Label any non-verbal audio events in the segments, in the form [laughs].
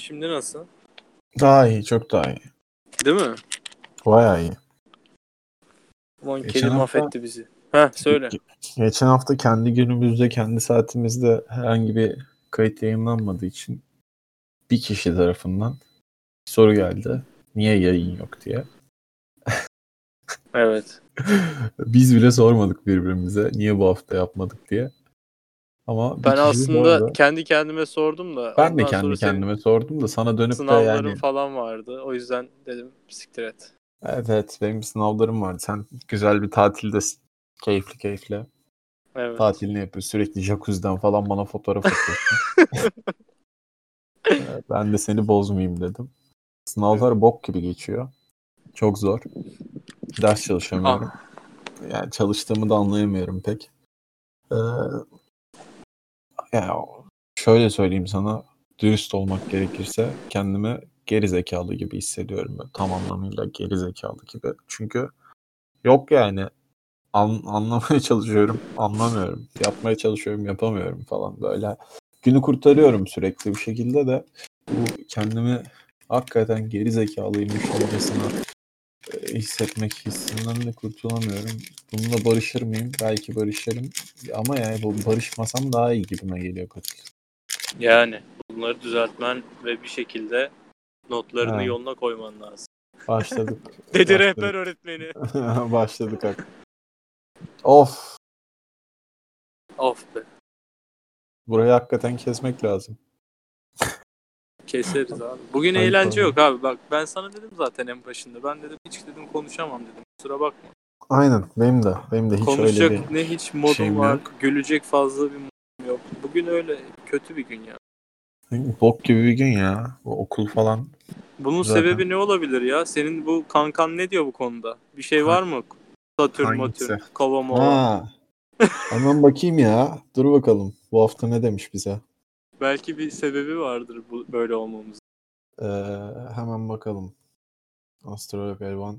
Şimdi nasıl? Daha iyi, çok daha iyi. Değil mi? Bayağı iyi. Ulan Geçen hafta- mahvetti bizi. Heh söyle. Geçen hafta kendi günümüzde, kendi saatimizde herhangi bir kayıt yayınlanmadığı için bir kişi tarafından soru geldi. Niye yayın yok diye. Evet. [laughs] Biz bile sormadık birbirimize niye bu hafta yapmadık diye. Ama Ben aslında kendi kendime sordum da. ben de kendi kendime sordum da sana dönüp de Sınavlarım yani falan vardı. O yüzden dedim siktir et. evet evet benim sınavlarım vardı. Sen güzel bir tatildesin. Keyifli keyifli. Evet. Tatilini yapıyor. Sürekli jacuzzi'den falan bana fotoğraf atıyorsun. [laughs] Ben de seni bozmayayım dedim. Sınavlar bok gibi geçiyor. Çok zor. Ders çalışamıyorum. Yani çalıştığımı da anlayamıyorum pek. Ee, ya şöyle söyleyeyim sana dürüst olmak gerekirse kendimi geri zekalı gibi hissediyorum. Böyle tam anlamıyla geri zekalı gibi. Çünkü yok yani An- anlamaya [laughs] çalışıyorum, anlamıyorum. Yapmaya çalışıyorum, yapamıyorum falan böyle. Günü kurtarıyorum sürekli bir şekilde de bu kendimi hakikaten geri zekalıymışçasına e, hissetmek hissinden de kurtulamıyorum. Bununla barışır mıyım? Belki barışırım. Ama yani bu barışmasam daha iyi gibime geliyor katil. Yani bunları düzeltmen ve bir şekilde notlarını Ha. yoluna koyman lazım. Başladık. [laughs] Dedi Başladık. rehber öğretmeni. [laughs] Başladık hak. Of. of be. Burayı hakikaten kesmek lazım. Keseriz abi. Bugün Ayıp eğlence yok abi. Bak ben sana dedim zaten en başında. Ben dedim hiç dedim konuşamam dedim. Kusura bakma. Aynen. Benim de. Benim de hiç Konuşacak öyle bir ne hiç modum şeyim var. yok. Gülecek fazla bir modum yok. Bugün öyle kötü bir gün ya. Bok gibi bir gün ya. Bu okul falan. Bunun Zaten. sebebi ne olabilir ya? Senin bu kankan ne diyor bu konuda? Bir şey var mı? Satürn? Matürn. Ha. Hemen bakayım ya. Dur bakalım. Bu hafta ne demiş bize? Belki bir sebebi vardır bu böyle olmamız. Ee, hemen bakalım. Astrolog Elvan.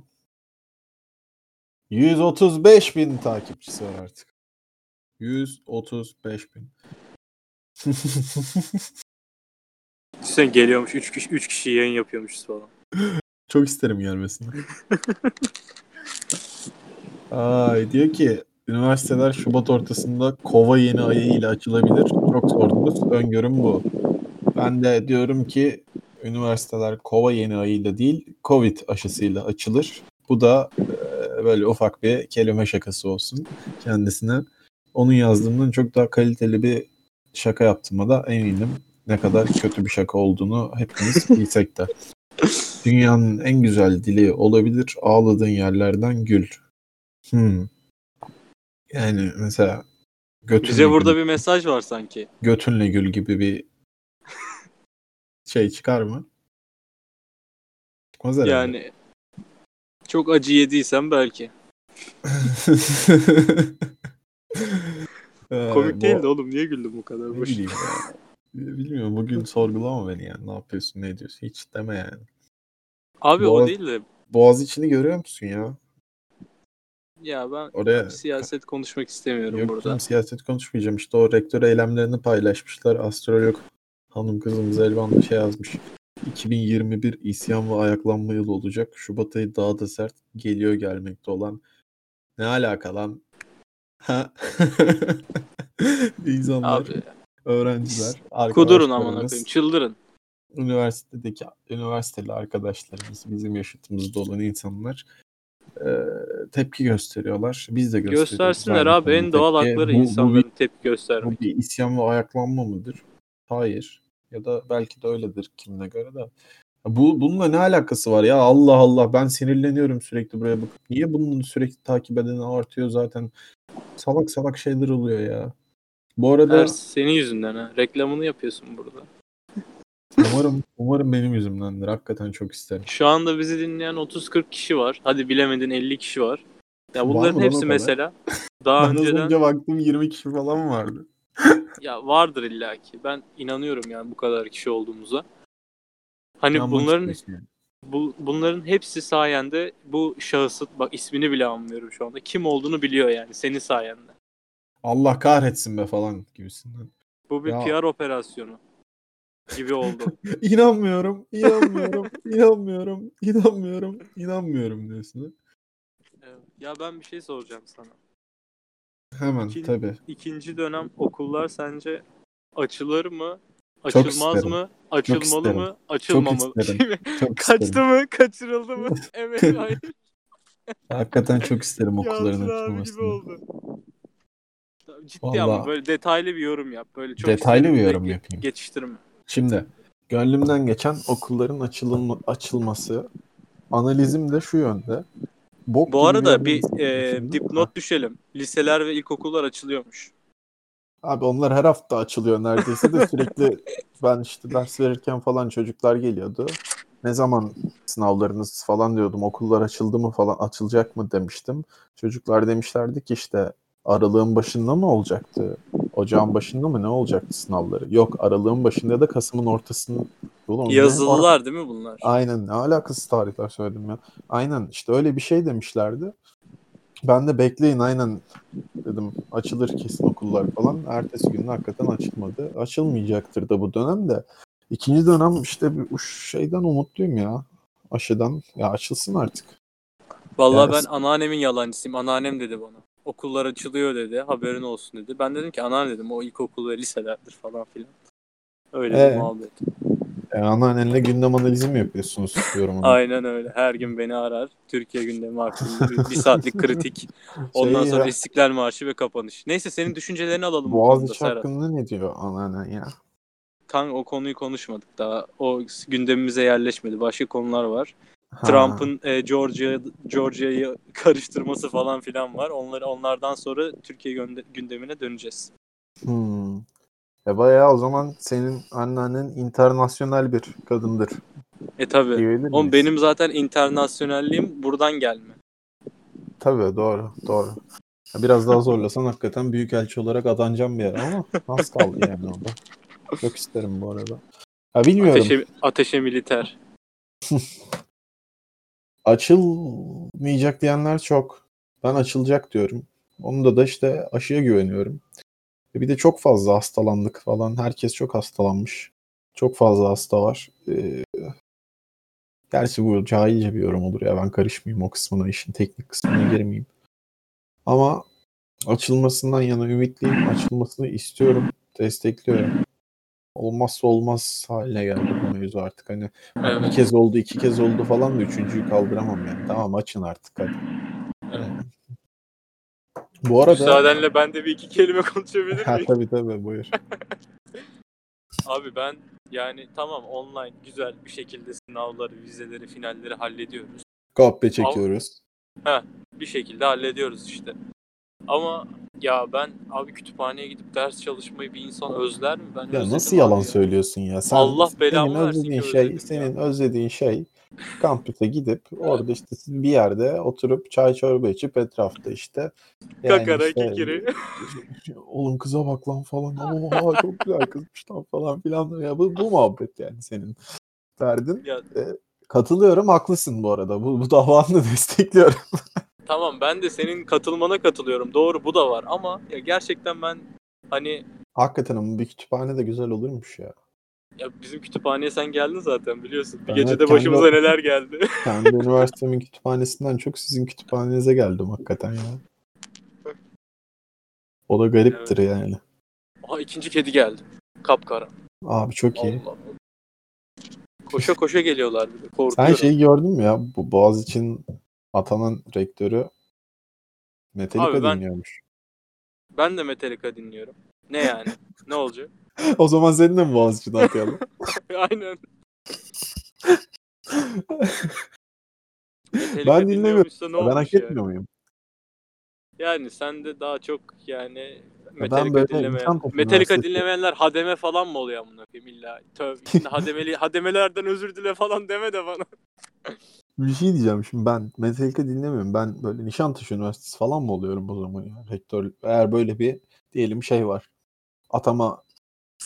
135 bin takipçisi var artık. 135 bin. [laughs] Sen geliyormuş 3 kişi 3 kişi yayın yapıyormuşuz falan. Çok isterim gelmesini. [laughs] Ay diyor ki üniversiteler Şubat ortasında kova yeni ayı ile açılabilir. Çok sordunuz. Öngörüm bu. Ben de diyorum ki üniversiteler kova yeni ayıyla değil Covid aşısıyla açılır. Bu da e, böyle ufak bir kelime şakası olsun kendisine. Onun yazdığımdan çok daha kaliteli bir şaka yaptığıma da eminim. Ne kadar kötü bir şaka olduğunu hepimiz [laughs] bilsek de. Dünyanın en güzel dili olabilir. Ağladığın yerlerden gül. Hmm. Yani mesela götünle Bize burada gül, bir mesaj var sanki. götünle gül gibi bir şey çıkar mı? Çıkmaz herhalde. Yani çok acı yediysen belki. [laughs] Ee, Komik bu- değildi oğlum. Niye güldün bu kadar? Ne Boş. bileyim ya. Bilmiyorum bugün sorgulama beni yani. Ne yapıyorsun ne ediyorsun hiç deme yani. Abi Bu o değil de Boğaz içini görüyor musun ya? Ya ben Oraya siyaset konuşmak istemiyorum Yok burada. canım, siyaset konuşmayacağım. İşte o rektör eylemlerini paylaşmışlar. Astrolog hanım kızımız Elvan da şey yazmış. 2021 isyan ve ayaklanma yılı olacak. Şubat ayı daha da sert geliyor gelmekte olan. Ne alaka lan? Ha? [laughs] İnsanlar, Abi öğrenciler, kudurun amına arkadaşlarımız, koyayım. Çıldırın. üniversitedeki üniversiteli arkadaşlarımız, bizim yaşıtımızda olan insanlar e, tepki gösteriyorlar. Biz de gösteriyoruz. Göstersinler abi. En konuda doğal tepki. hakları Bu- bu insanların tepki bu göstermek. bir isyan ve ayaklanma mıdır? Hayır. Ya da belki de öyledir kimine göre de. Bu bununla ne alakası var ya? Allah Allah ben sinirleniyorum sürekli buraya bakıp. Niye bunun sürekli takip edeni artıyor zaten? Salak salak şeyler oluyor ya. Bu arada Her senin yüzünden ha. Reklamını yapıyorsun burada. Umarım umarım benim yüzümdendir. Hakikaten çok isterim. Şu anda bizi dinleyen 30-40 kişi var. Hadi bilemedin 50 kişi var. Ya Var bunların o hepsi mesela [laughs] daha Ben önceden önce baktım 20 kişi falan vardı. [laughs] ya vardır illaki. Ben inanıyorum yani bu kadar kişi olduğumuza. Hani İnanmak bunların yani. bu, bunların hepsi sayende bu şahısın bak ismini bile anlıyorum şu anda. Kim olduğunu biliyor yani senin sayende. Allah kahretsin be falan gibisinden. Bu bir Ya. PR operasyonu. Gibi oldu. [laughs] İnanmıyorum, inanmıyorum, inanmıyorum, inanmıyorum, inanmıyorum diyorsun. Ya ben bir şey soracağım sana. Hemen İkin- tabii. İkinci dönem okullar sence açılır mı? Çok Açılmaz mı? Açılmalı mı? Açılmamalı. isterim. Çok Kaçtı isterim. mı? Kaçırıldı mı? [laughs] Evet hayır. Hakikaten çok isterim [laughs] okulların açılmasını. Ciddi Vallahi- ama böyle detaylı bir yorum yap. Böyle çok Detaylı bir yorum yapayım. Geçiştirme. Şimdi gönlümden geçen okulların açılma, açılması analizim de şu yönde. Bok Bu arada bir e, dipnot düşelim. Liseler ve ilkokullar açılıyormuş. Abi onlar her hafta açılıyor neredeyse de sürekli [laughs] ben işte ders verirken falan çocuklar geliyordu. Ne zaman sınavlarınız falan diyordum. Okullar açıldı mı falan açılacak mı demiştim. Çocuklar demişlerdi ki işte aralığın başında mı olacaktı? Ocağın başında mı ne olacaktı sınavları? Yok aralığın başında ya da Kasım'ın ortasında. Ulan ne Yazılılar değil mi bunlar? Aynen ne alakası tarihler söyledim ya. Aynen işte öyle bir şey demişlerdi. Ben de bekleyin aynen dedim açılır kesin okullar falan. Ertesi gün hakikaten açılmadı. Açılmayacaktır da bu dönem de. İkinci dönem işte bir şeyden umutluyum ya. Aşıdan. Ya açılsın artık. Vallahi Evet. ben anneannemin yalancısıyım. Anneannem dedi bana. Okullar açılıyor dedi. Haberin olsun dedi. Ben dedim ki anneanne dedim o ilkokul ve liselerdir falan filan. Öyle bir Ee? muhabbet. E, anneannenle gündem analizi mi yapıyorsunuz [laughs] diyorum ona. Aynen öyle. Her gün beni arar. Türkiye gündemi hakkında bir, bir saatlik kritik. [laughs] Ondan Şey sonra ya, İstiklal Marşı ve kapanış. Neyse senin düşüncelerini alalım Boğaziçi Serhat. hakkında ne diyor anneannen ya? Kan o konuyu konuşmadık daha. O gündemimize yerleşmedi. Başka konular var. Trump'ın e, Georgia Georgia'yı karıştırması falan filan var. Onları onlardan sonra Türkiye gündemine döneceğiz. Hmm. E bayağı o zaman senin anneannen internasyonel bir kadındır. E tabi. Miyiz? benim zaten internasyonelliğim buradan gelme. Tabii doğru doğru. Biraz daha zorlasan hakikaten büyükelçi olarak adanacağım bir yere ama az kaldı yani orada. Çok isterim bu arada. Ha bilmiyorum. Ateşe, ateşe militer. [laughs] Açılmayacak diyenler çok. Ben açılacak diyorum. Onda da işte aşıya güveniyorum. E Bir de çok fazla hastalandık falan. Herkes çok hastalanmış. Çok fazla hasta var. Ee, gerçi bu cahilce bir yorum olur ya. Ben karışmayayım o kısmına, işin teknik kısmına girmeyeyim. Ama açılmasından yana ümitliyim. Açılmasını istiyorum. Destekliyorum. Olmazsa olmaz haline geldi bu mevzu artık. Hani bir Evet. kez oldu, iki kez oldu falan da üçüncüyü kaldıramam yani. Tamam açın artık hadi. Evet. Bu arada... Müsaadenle ben de bir iki kelime konuşabilir [laughs] Ha, miyim? tabii tabii buyur. [laughs] Abi ben yani tamam online güzel bir şekilde sınavları, vizeleri, finalleri hallediyoruz. Kahpe çekiyoruz. Bir şekilde hallediyoruz işte. Ama ya ben abi kütüphaneye gidip ders çalışmayı bir insan özler mi? Ben Ya nasıl yalan ya. söylüyorsun ya? Sen, Allah belamı senin özlediğin şey, ya. senin özlediğin şey kampüse gidip orada işte bir yerde oturup çay çorba içip etrafta işte Kakara işte, kikiri. [laughs] oğlum kıza bak lan falan. Oha çok güzel kızmış lan falan filan. Ya bu, bu muhabbet yani senin derdin. Ya Katılıyorum haklısın bu arada. Bu, bu davanı da [laughs] destekliyorum. Tamam ben de senin katılmana katılıyorum. Doğru bu da var ama ya gerçekten ben hani Hakikaten ama bir kütüphane de güzel olurmuş ya. ya bizim kütüphaneye sen geldin zaten biliyorsun. Bir Ben gecede kendi- başımıza neler geldi. [laughs] Kendi üniversitemin kütüphanesinden çok sizin kütüphanenize geldim hakikaten ya. O da gariptir yani. Aha ikinci kedi geldi. Kapkara. Abi çok iyi. Allah Allah. Koşa koşa geliyorlar bir de. Sen Korkuyorum. şeyi gördün mü ya? Bu Boğaziçi'nin atanan rektörü Metallica Abi ben- dinliyormuş. Ben de Metallica dinliyorum. Ne yani? [laughs] ne olacak? o zaman senin de mi Boğaziçi'ne atayalım? [laughs] Aynen. Metallica ben dinlemiyorum. dinliyormuşsa ne ben hak olmuş yani? etmiyor muyum? Yani sen de daha çok yani Metallica böyle dinlemeyen, insan topluluğu Metallica hastası- dinlemeyenler hademe falan mı oluyor amına koyayım illa? Tövbe. Şimdi [laughs] hademeli hademelerden özür dile falan deme de bana. Bir şey diyeceğim şimdi ben Metallica dinlemiyorum. Ben böyle Nişantaşı Üniversitesi falan mı oluyorum o zaman ya? Rektör eğer böyle bir diyelim şey var. Atama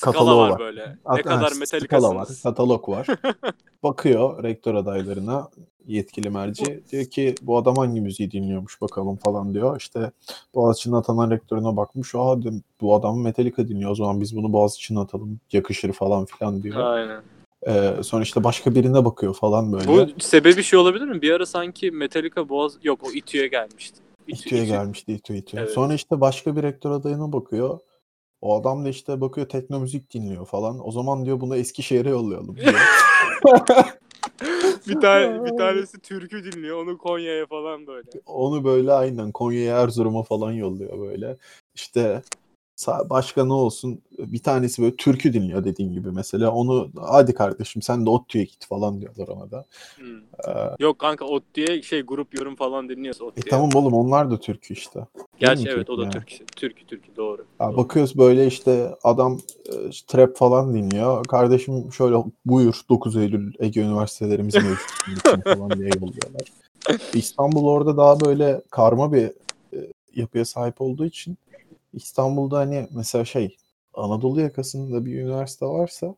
Kataloğu var var. böyle. Ne At- kadar ha, skala var, katalog var. [laughs] Bakıyor rektör adaylarına yetkili merci. Diyor ki bu adam hangi müziği dinliyormuş bakalım falan diyor. İşte Boğaziçi'nin atanan rektörüne bakmış. Aa bu adam Metallica dinliyor. O zaman biz bunu Boğaziçi'ne atalım. Yakışır falan filan diyor. Aynen. Ee, sonra işte başka birine bakıyor falan böyle. Bu sebebi şey olabilir mi? Bir ara sanki Metallica Boğaz... Yok o İTÜ'ye gelmişti. İTÜ- İTÜ'ye İTÜ- gelmişti İTÜ İTÜ. Evet. Sonra işte başka bir rektör adayına bakıyor. O adam da işte bakıyor tekno müzik dinliyor falan. O zaman diyor bunu Eskişehir'e yollayalım diyor. [laughs] bir tane [laughs] bir tanesi türkü dinliyor. Onu Konya'ya falan böyle. Onu böyle aynen Konya'ya Erzurum'a falan yolluyor böyle. İşte başka ne olsun bir tanesi böyle türkü dinliyor dediğin gibi mesela onu hadi kardeşim sen de ODTÜ'ye git falan diyorlar ona da. Hmm. Ee, Yok kanka o diye şey grup yorum falan dinliyorsa o e tamam oğlum onlar da türkü işte. Gerçi evet o da türkü türkü. Türkü türkü doğru. Ya Doğru. bakıyoruz böyle işte adam e, trap falan dinliyor. Kardeşim şöyle buyur 9 Eylül Ege Üniversitelerimiz mevcut [laughs] falan diye yolluyorlar. İstanbul orada daha böyle karma bir yapıya sahip olduğu için İstanbul'da hani mesela şey Anadolu yakasında bir üniversite varsa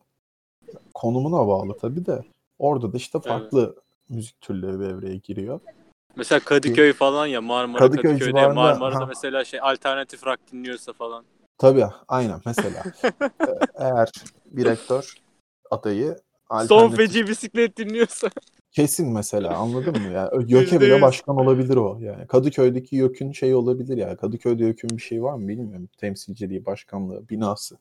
konumuna bağlı tabii de orada da işte farklı müzik türleri devreye giriyor. Mesela Kadıköy falan ya Marmara Kadıköy Kadıköy'de civarında- Marmara'da ha. mesela şey alternatif rock dinliyorsa falan. Tabii aynen mesela [laughs] eğer bir rektör adayı Son alternatif feci bisiklet dinliyorsa. Kesin mesela anladın mı? Yani [laughs] YÖK'e bile başkan olabilir o. Yani Kadıköy'deki YÖK'ün şey olabilir ya. Kadıköy'de YÖK'ün bir şey var mı bilmiyorum. Temsilciliği, başkanlığı, binası.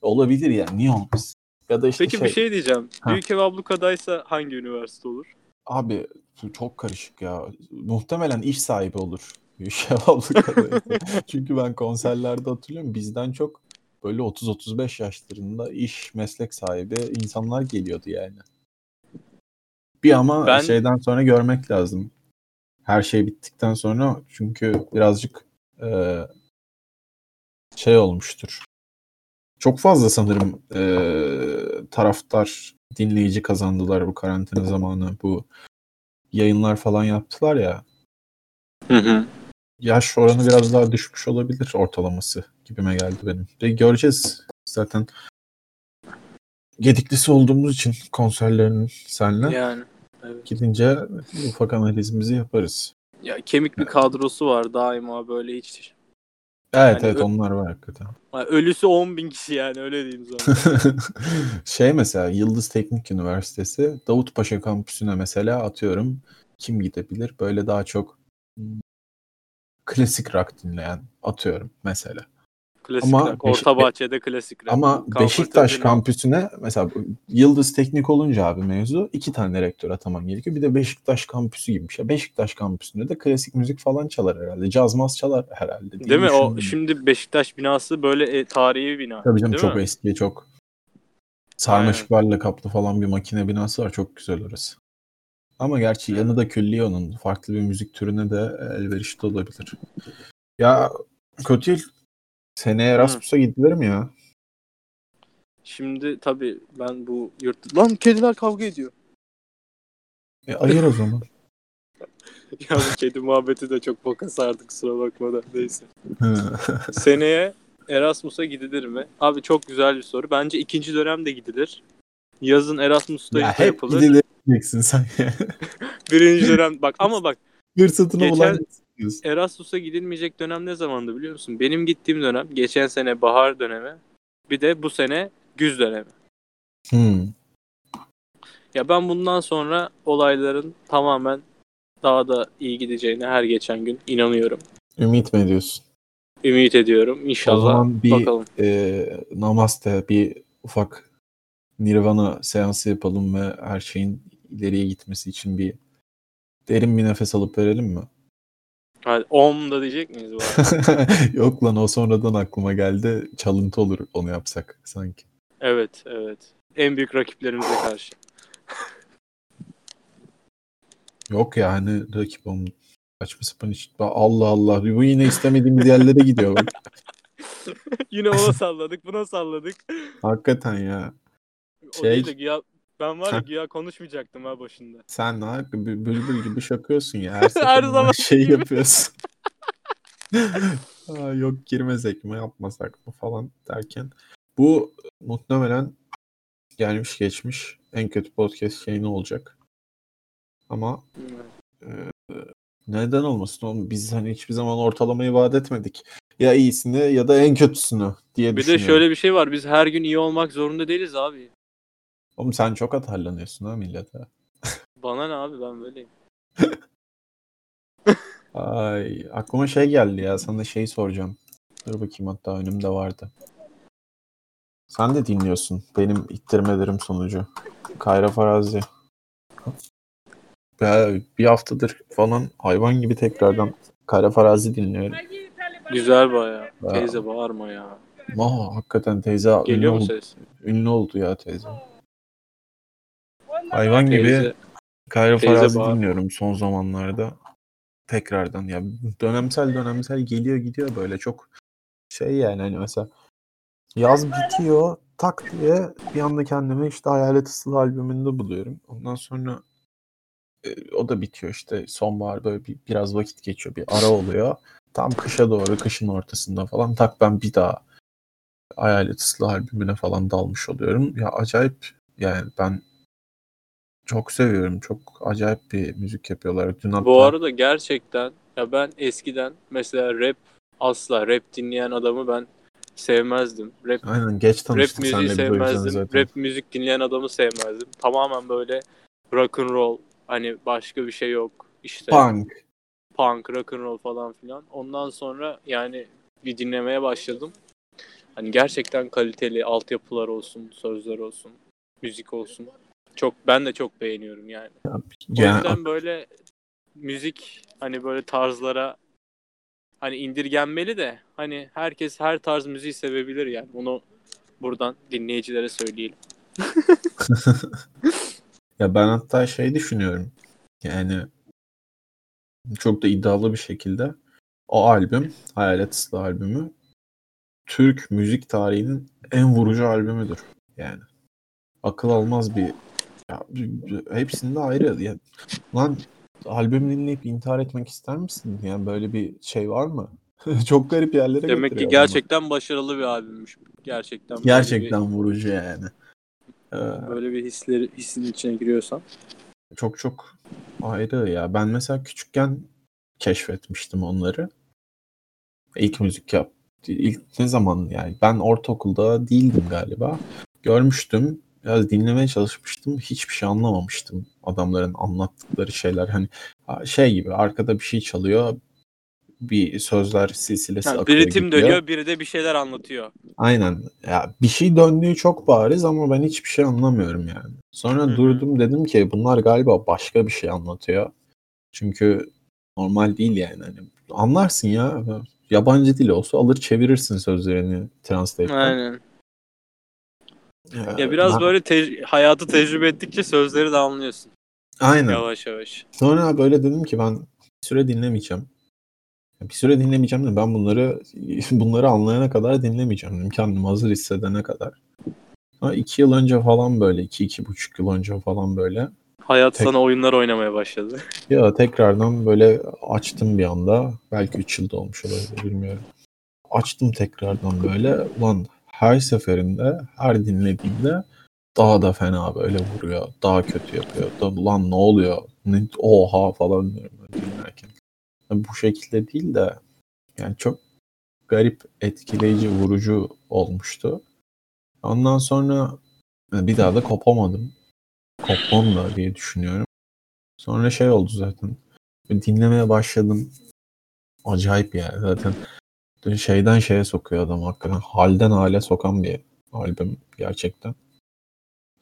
Olabilir yani. Niye olmaz? Ya da işte Peki şey, bir şey diyeceğim. Ha. Büyük Ev Abluka'daysa hangi üniversite olur? Abi çok karışık ya. Muhtemelen iş sahibi olur. Büyük Abluka'da. [laughs] Çünkü ben konserlerde hatırlıyorum bizden çok böyle 30-35 yaşlarında iş, meslek sahibi insanlar geliyordu yani. Bir ama Ben- şeyden sonra görmek lazım. Her şey bittikten sonra çünkü birazcık eee, şey olmuştur. Çok fazla sanırım eee, taraftar dinleyici kazandılar bu karantina zamanı. Bu yayınlar falan yaptılar ya. Hı hı. Yaş oranı biraz daha düşmüş olabilir ortalaması gibime geldi benim. Ve göreceğiz zaten. Gediklisi olduğumuz için konserlerinin seninle Yani. Evet. gidince ufak analizimizi yaparız. Ya kemik bir kadrosu var daima böyle hiç. Evet Yani evet ö- onlar var hakikaten. Ölüsü 10 bin kişi yani öyle diyeyim sana. [laughs] şey mesela Yıldız Teknik Üniversitesi Davutpaşa kampüsüne mesela atıyorum kim gidebilir? Böyle daha çok hmm, klasik rock dinleyen atıyorum mesela. Klasik Ama Orta bahçede klasik rock. Ama Beşiktaş kampüsüne mesela Yıldız Teknik olunca abi mevzu iki tane rektör ataman gerekiyor. Bir de Beşiktaş kampüsü gibi bir şey. Beşiktaş kampüsünde de klasik müzik falan çalar herhalde. Cazmaz çalar herhalde. Değil mi? O şimdi Beşiktaş binası böyle e, tarihi bina. Tabii canım çok mi? eski, çok sarmaşıklarla kaplı falan bir makine binası var. Çok güzel orası. Ama gerçi yanı da külliye onun. Farklı bir müzik türüne de elverişli olabilir. Ya Kotil seneye Erasmus'a gidilir mi ya? Şimdi tabii ben bu yurt... Lan kediler kavga ediyor. E, ayır o zaman. [laughs] ya bu kedi muhabbeti de çok boka sardı kusura bakma da neyse. [laughs] Seneye Erasmus'a gidilir mi? Abi çok güzel bir soru. Bence ikinci dönem de gidilir. Yazın Erasmus'ta ya hep yapılır. gidilir diyeceksin sen ya. [laughs] Birinci dönem bak ama bak Hırsatına Geçen- bulan diyorsun. Erasmus'a gidilmeyecek dönem ne zamandı biliyor musun? Benim gittiğim dönem geçen sene bahar dönemi bir de bu sene güz dönemi. Hmm. Ya ben bundan sonra olayların tamamen daha da iyi gideceğine her geçen gün inanıyorum. Ümit mi ediyorsun? Ümit ediyorum. İnşallah. O zaman bir Bakalım. e, namaste, bir ufak nirvana seansı yapalım ve her şeyin ileriye gitmesi için bir derin bir nefes alıp verelim mi? Hadi om da diyecek miyiz bu arada? [laughs] Yok lan o sonradan aklıma geldi. Çalıntı olur onu yapsak sanki. evet, evet. En büyük rakiplerimize karşı. Yok ya hani rakip olm saçma sapan iş. Allah Allah bu yine istemediğimiz yerlere gidiyor bak. [laughs] Yine ona salladık, buna salladık. Hakikaten ya. O Şey- değil de güya, ben var ya güya konuşmayacaktım ha başında. Sen ne bü- bülbül gibi şakıyorsun ya. [laughs] Her, Her zaman şey gibi. yapıyorsun. [laughs] [laughs] Aa, yok girmesek mi yapmasak mı falan derken. Bu muhtemelen gelmiş geçmiş en kötü podcast yayını olacak. Ama e, neden olmasın oğlum? Biz hani hiçbir zaman ortalamayı vaat etmedik. Ya iyisini ya da en kötüsünü diye Bir düşünüyorum. de şöyle bir şey var. Biz her gün iyi olmak zorunda değiliz abi. Oğlum sen çok atarlanıyorsun ha millete. Bana ne abi ben böyleyim. [laughs] Ay aklıma şey geldi ya sana şey soracağım. Dur bakayım hatta önümde vardı. Sen de dinliyorsun benim ittirmelerim sonucu. Kayra Farazi. Ya bir haftadır falan hayvan gibi tekrardan Kayra Farazi dinliyorum. Güzel baya. Ya. Teyze bağırma ya. Aa, hakikaten teyze ünlü, Geliyor mu oldu, ses? ünlü oldu ya teyze. Hayvan gibi. Kayra Farazi bağır. dinliyorum son zamanlarda. Tekrardan ya dönemsel dönemsel geliyor gidiyor böyle çok şey yani hani mesela yaz bitiyor tak diye bir anda kendimi işte Hayalet Islı albümünde buluyorum. Ondan sonra e, o da bitiyor işte sonbahar böyle bir, biraz vakit geçiyor bir ara oluyor. Tam kışa doğru kışın ortasında falan tak ben bir daha Hayalet Islı albümüne falan dalmış oluyorum. Ya acayip yani ben çok seviyorum. Çok acayip bir müzik yapıyorlar. Dün hatta Bu arada gerçekten ya ben eskiden mesela rap asla rap dinleyen adamı ben sevmezdim. Rap aynen geç rap tanıştık müziği bu yüzden sevmezdim. zaten. Rap müzik dinleyen adamı sevmezdim. Tamamen böyle rock and roll hani başka bir şey yok. İşte Punk. punk, rock and roll falan filan. Ondan sonra yani bir dinlemeye başladım. Hani gerçekten kaliteli altyapılar olsun, sözler olsun, müzik olsun. Çok ben de çok beğeniyorum yani. O Yani yüzden böyle müzik hani böyle tarzlara hani indirgenmeli de hani herkes her tarz müziği sevebilir yani. Onu buradan dinleyicilere söyleyelim. [laughs] ya ben hatta şey düşünüyorum. Yani çok da iddialı bir şekilde o albüm, Hayalet Islı albümü Türk müzik tarihinin en vurucu albümüdür. Yani akıl almaz bir ya, hepsinde ayrı. Ya, lan albüm dinleyip intihar etmek ister misin? Yani böyle bir şey var mı? [laughs] Çok garip yerlere Demek ki gerçekten başarılı bir albümmüş. Gerçekten gerçekten vurucu yani. Ee, bir, böyle bir hisleri hissin içine giriyorsan. çok çok ayrı ya. Ben mesela küçükken keşfetmiştim onları. İlk müzik yap. İlk ne zaman yani? Ben ortaokulda değildim galiba. Görmüştüm. Biraz dinlemeye çalışmıştım. Hiçbir şey anlamamıştım. Adamların anlattıkları şeyler. Hani şey gibi arkada bir şey çalıyor. Bir sözler silsilesi Ha, akıyor bir ritim gidiyor. dönüyor, biri de bir şeyler anlatıyor. Aynen. Ya bir şey döndüğü çok bariz ama ben hiçbir şey anlamıyorum yani. Sonra Hı hı. durdum dedim ki bunlar galiba başka bir şey anlatıyor. Çünkü normal değil yani. Hani anlarsın ya. Yabancı dil olsa alır çevirirsin sözlerini translate'ten. Aynen. Ee, Ya biraz böyle te- hayatı tecrübe ettikçe sözleri de anlıyorsun. Aynen. Yavaş yavaş. Sonra böyle dedim ki ben bir süre dinlemeyeceğim. Bir süre dinlemeyeceğim de ben bunları [laughs] bunları anlayana kadar dinlemeyeceğim dedim. Kendimi hazır hissedene kadar. Ama iki yıl önce falan böyle, iki, iki buçuk yıl önce falan böyle. Hayat Tek- sana oyunlar oynamaya başladı. [laughs] Ya tekrardan böyle açtım bir anda. Belki üç yılda olmuş olabilir bilmiyorum. Açtım tekrardan böyle. Ulan her seferinde, her dinlediğimde daha da fena böyle vuruyor. Daha kötü yapıyor. Da, lan ne oluyor? Ne, oha falan diyorum dinlerken. Bu şekilde değil de yani çok garip, etkileyici, vurucu olmuştu. Ondan sonra bir daha da kopamadım. Kopmam da diye düşünüyorum. Sonra şey oldu zaten. Dinlemeye başladım. Acayip yani zaten. Şeyden şeye sokuyor adam hakikaten. Halden hale sokan bir albüm gerçekten.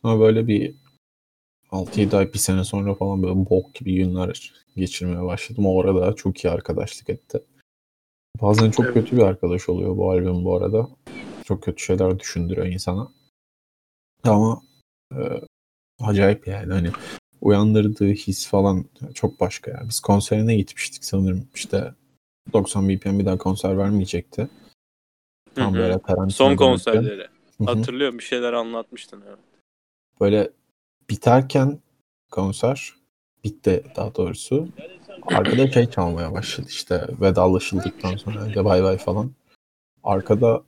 Ama böyle bir 6-7 ay bir sene sonra falan böyle bok gibi günler geçirmeye başladım. O arada çok iyi arkadaşlık etti. Bazen çok Evet. kötü bir arkadaş oluyor bu albüm bu arada. Çok kötü şeyler düşündürüyor insana. Ama e, acayip yani hani uyandırdığı his falan çok başka yani. Biz konserine gitmiştik sanırım işte 90 BPM bir daha konser vermeyecekti. Tam Hı hı. böyle karantina Son konserleri. Hı hı. Hatırlıyorum bir şeyler anlatmıştın. Evet. Böyle biterken konser bitti daha doğrusu. Arkada şey çalmaya başladı işte vedalaşıldıktan sonra önce bay bay falan. Arkada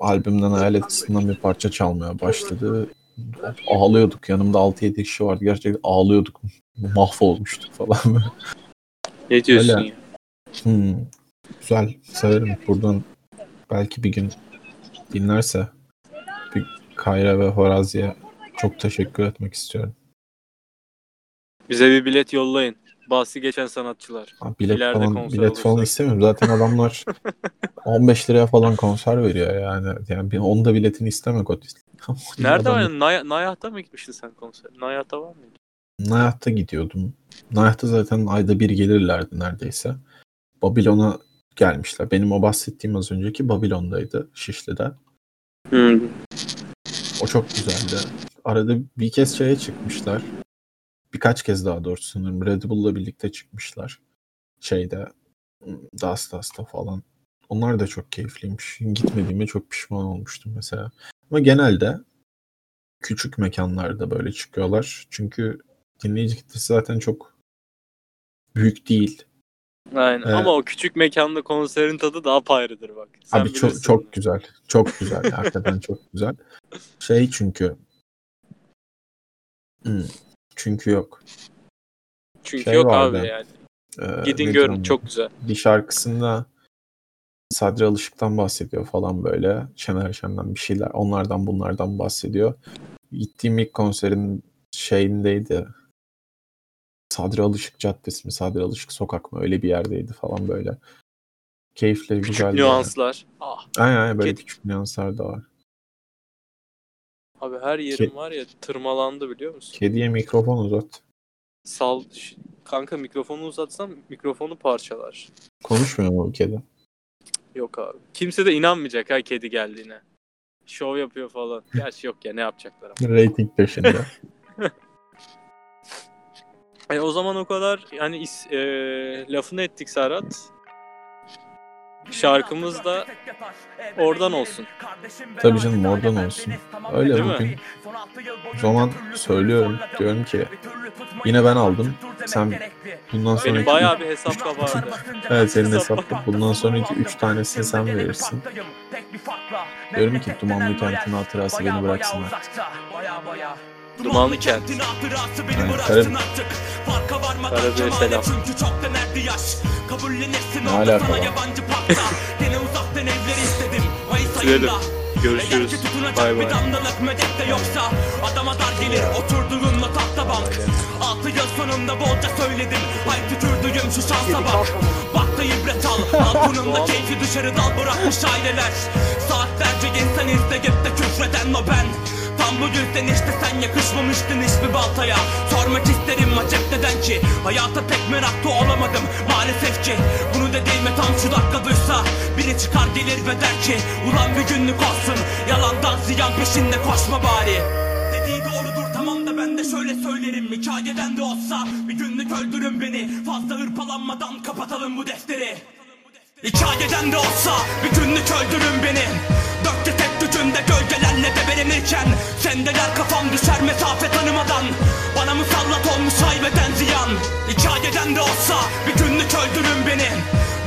albümden Hayalet Kısmından bir parça çalmaya başladı. Ağlıyorduk. Yanımda 6-7 kişi vardı. Gerçekten ağlıyorduk. Mahvolmuştuk falan. Ne diyorsun Öyle. ya? Hmm. Güzel. Severim. Buradan belki bir gün dinlerse bir Kayra ve Horazi'ye çok teşekkür etmek istiyorum. Bize bir bilet yollayın. Bahsi geçen sanatçılar. Ha, bilet İleride falan bilet falan olursa. istemiyorum. Zaten adamlar [laughs] 15 liraya falan konser veriyor yani. Yani bir onda biletini istemek o. [laughs] Nerede Adam- var? Nay- Nayah'ta mı gitmiştin sen konser? Nayah'ta var mıydı? Nayah'ta gidiyordum. Nayah'ta zaten ayda bir gelirlerdi neredeyse. Babilon'a gelmişler. Benim o bahsettiğim az önceki Babilon'daydı Şişli'de. Hı. O çok güzeldi. Arada bir kez şeye çıkmışlar. Birkaç kez daha doğrusu sanırım Red Bull'la birlikte çıkmışlar. Şeyde Dust Dust'ta falan. Onlar da çok keyifliymiş. Gitmediğime çok pişman olmuştum mesela. Ama genelde küçük mekanlarda böyle çıkıyorlar. Çünkü dinleyici kitlesi zaten çok büyük değil. Aynen. Evet. Ama o küçük mekanda konserin tadı daha ayrıdır bak. Sen Abi çok çok bunu. güzel. Çok güzel. Hakikaten çok güzel. Şey çünkü Hmm, çünkü yok. Çünkü şey yok vardı. abi yani. Ee, Gidin görün çok güzel. bir şarkısında Sadri Alışık'tan bahsediyor falan böyle. Şener Şen'den bir şeyler. Onlardan bunlardan bahsediyor. Gittiğim ilk konserin şeyindeydi. Sadri Alışık Caddesi mi? Sadri Alışık Sokak mı? Öyle bir yerdeydi falan böyle. Keyifli, Küçük güzeldi. nüanslar. Ah Aynen aynen böyle Kedi- küçük nüanslar da var. abi her yerim Ke- var ya tırmalandı biliyor musun? Kediye mikrofon uzat. Sal kanka mikrofonu uzatsam mikrofonu parçalar. Konuşmuyor mu bu kedi? Yok abi. Kimse de inanmayacak ha kedi geldiğine. Şov yapıyor falan. [laughs] Gerçi yok ya ne yapacaklar ama. Rating peşinde. [laughs] E, o zaman o kadar yani is, e, lafını ettik Serhat. Şarkımız da oradan olsun. Tabii canım, oradan olsun. Öyle Değil mi? bugün o zaman söylüyorum. Diyorum ki yine ben aldım. Sen bundan sonraki Benim bayağı bir hesap kabardı. [laughs] Evet senin hesapta bundan sonraki 3 tanesini sen verirsin. Diyorum ki Dumanlı Kent'in hatırası beni bıraksınlar. Dumanlı kent. Karabük. Karabük'e selam. Ne alaka Bitirelim. ayında. Görüşürüz. Bay bay. yoksa Adama dar gelir. Oturduğunla tahta bank. Altı yıl sonunda bolca söyledim. Ay tükürdüğüm şu şansa bak. Bak da ibret al. [laughs] Balkonumda keyfi dışarı dal bırakmış aileler. Saatlerce insan izleyip de küfreden o ben Tam bu yüzden işte sen yakışmamıştın hiçbir baltaya. Sormak isterim acep neden ki? Hayata pek meraklı olamadım maalesef ki. Bunu dediğime tam şu dakika duysa Biri çıkar gelir ve der ki Ulan bir günlük olsun Yalandan ziyan peşinde koşma bari. Dediği doğrudur tamam da ben de şöyle söylerim. Hikayeden de olsa bir günlük öldürün beni. Fazla hırpalanmadan kapatalım bu defteri. Hikayeden de olsa bir günlük öldürün beni Gücünde gölgelerle debelenirken Sendeler kafam düşer mesafe tanımadan. Bana musallat olmuş haybeden ziyan. Hikayeden de olsa bir günlük öldürün beni.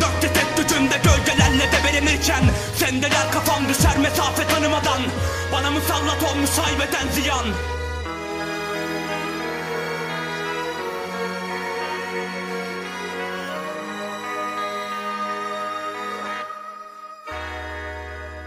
Dörtte tek gücünde gölgelerle debelenirken Sendeler kafam düşer mesafe tanımadan. Bana musallat olmuş haybeden ziyan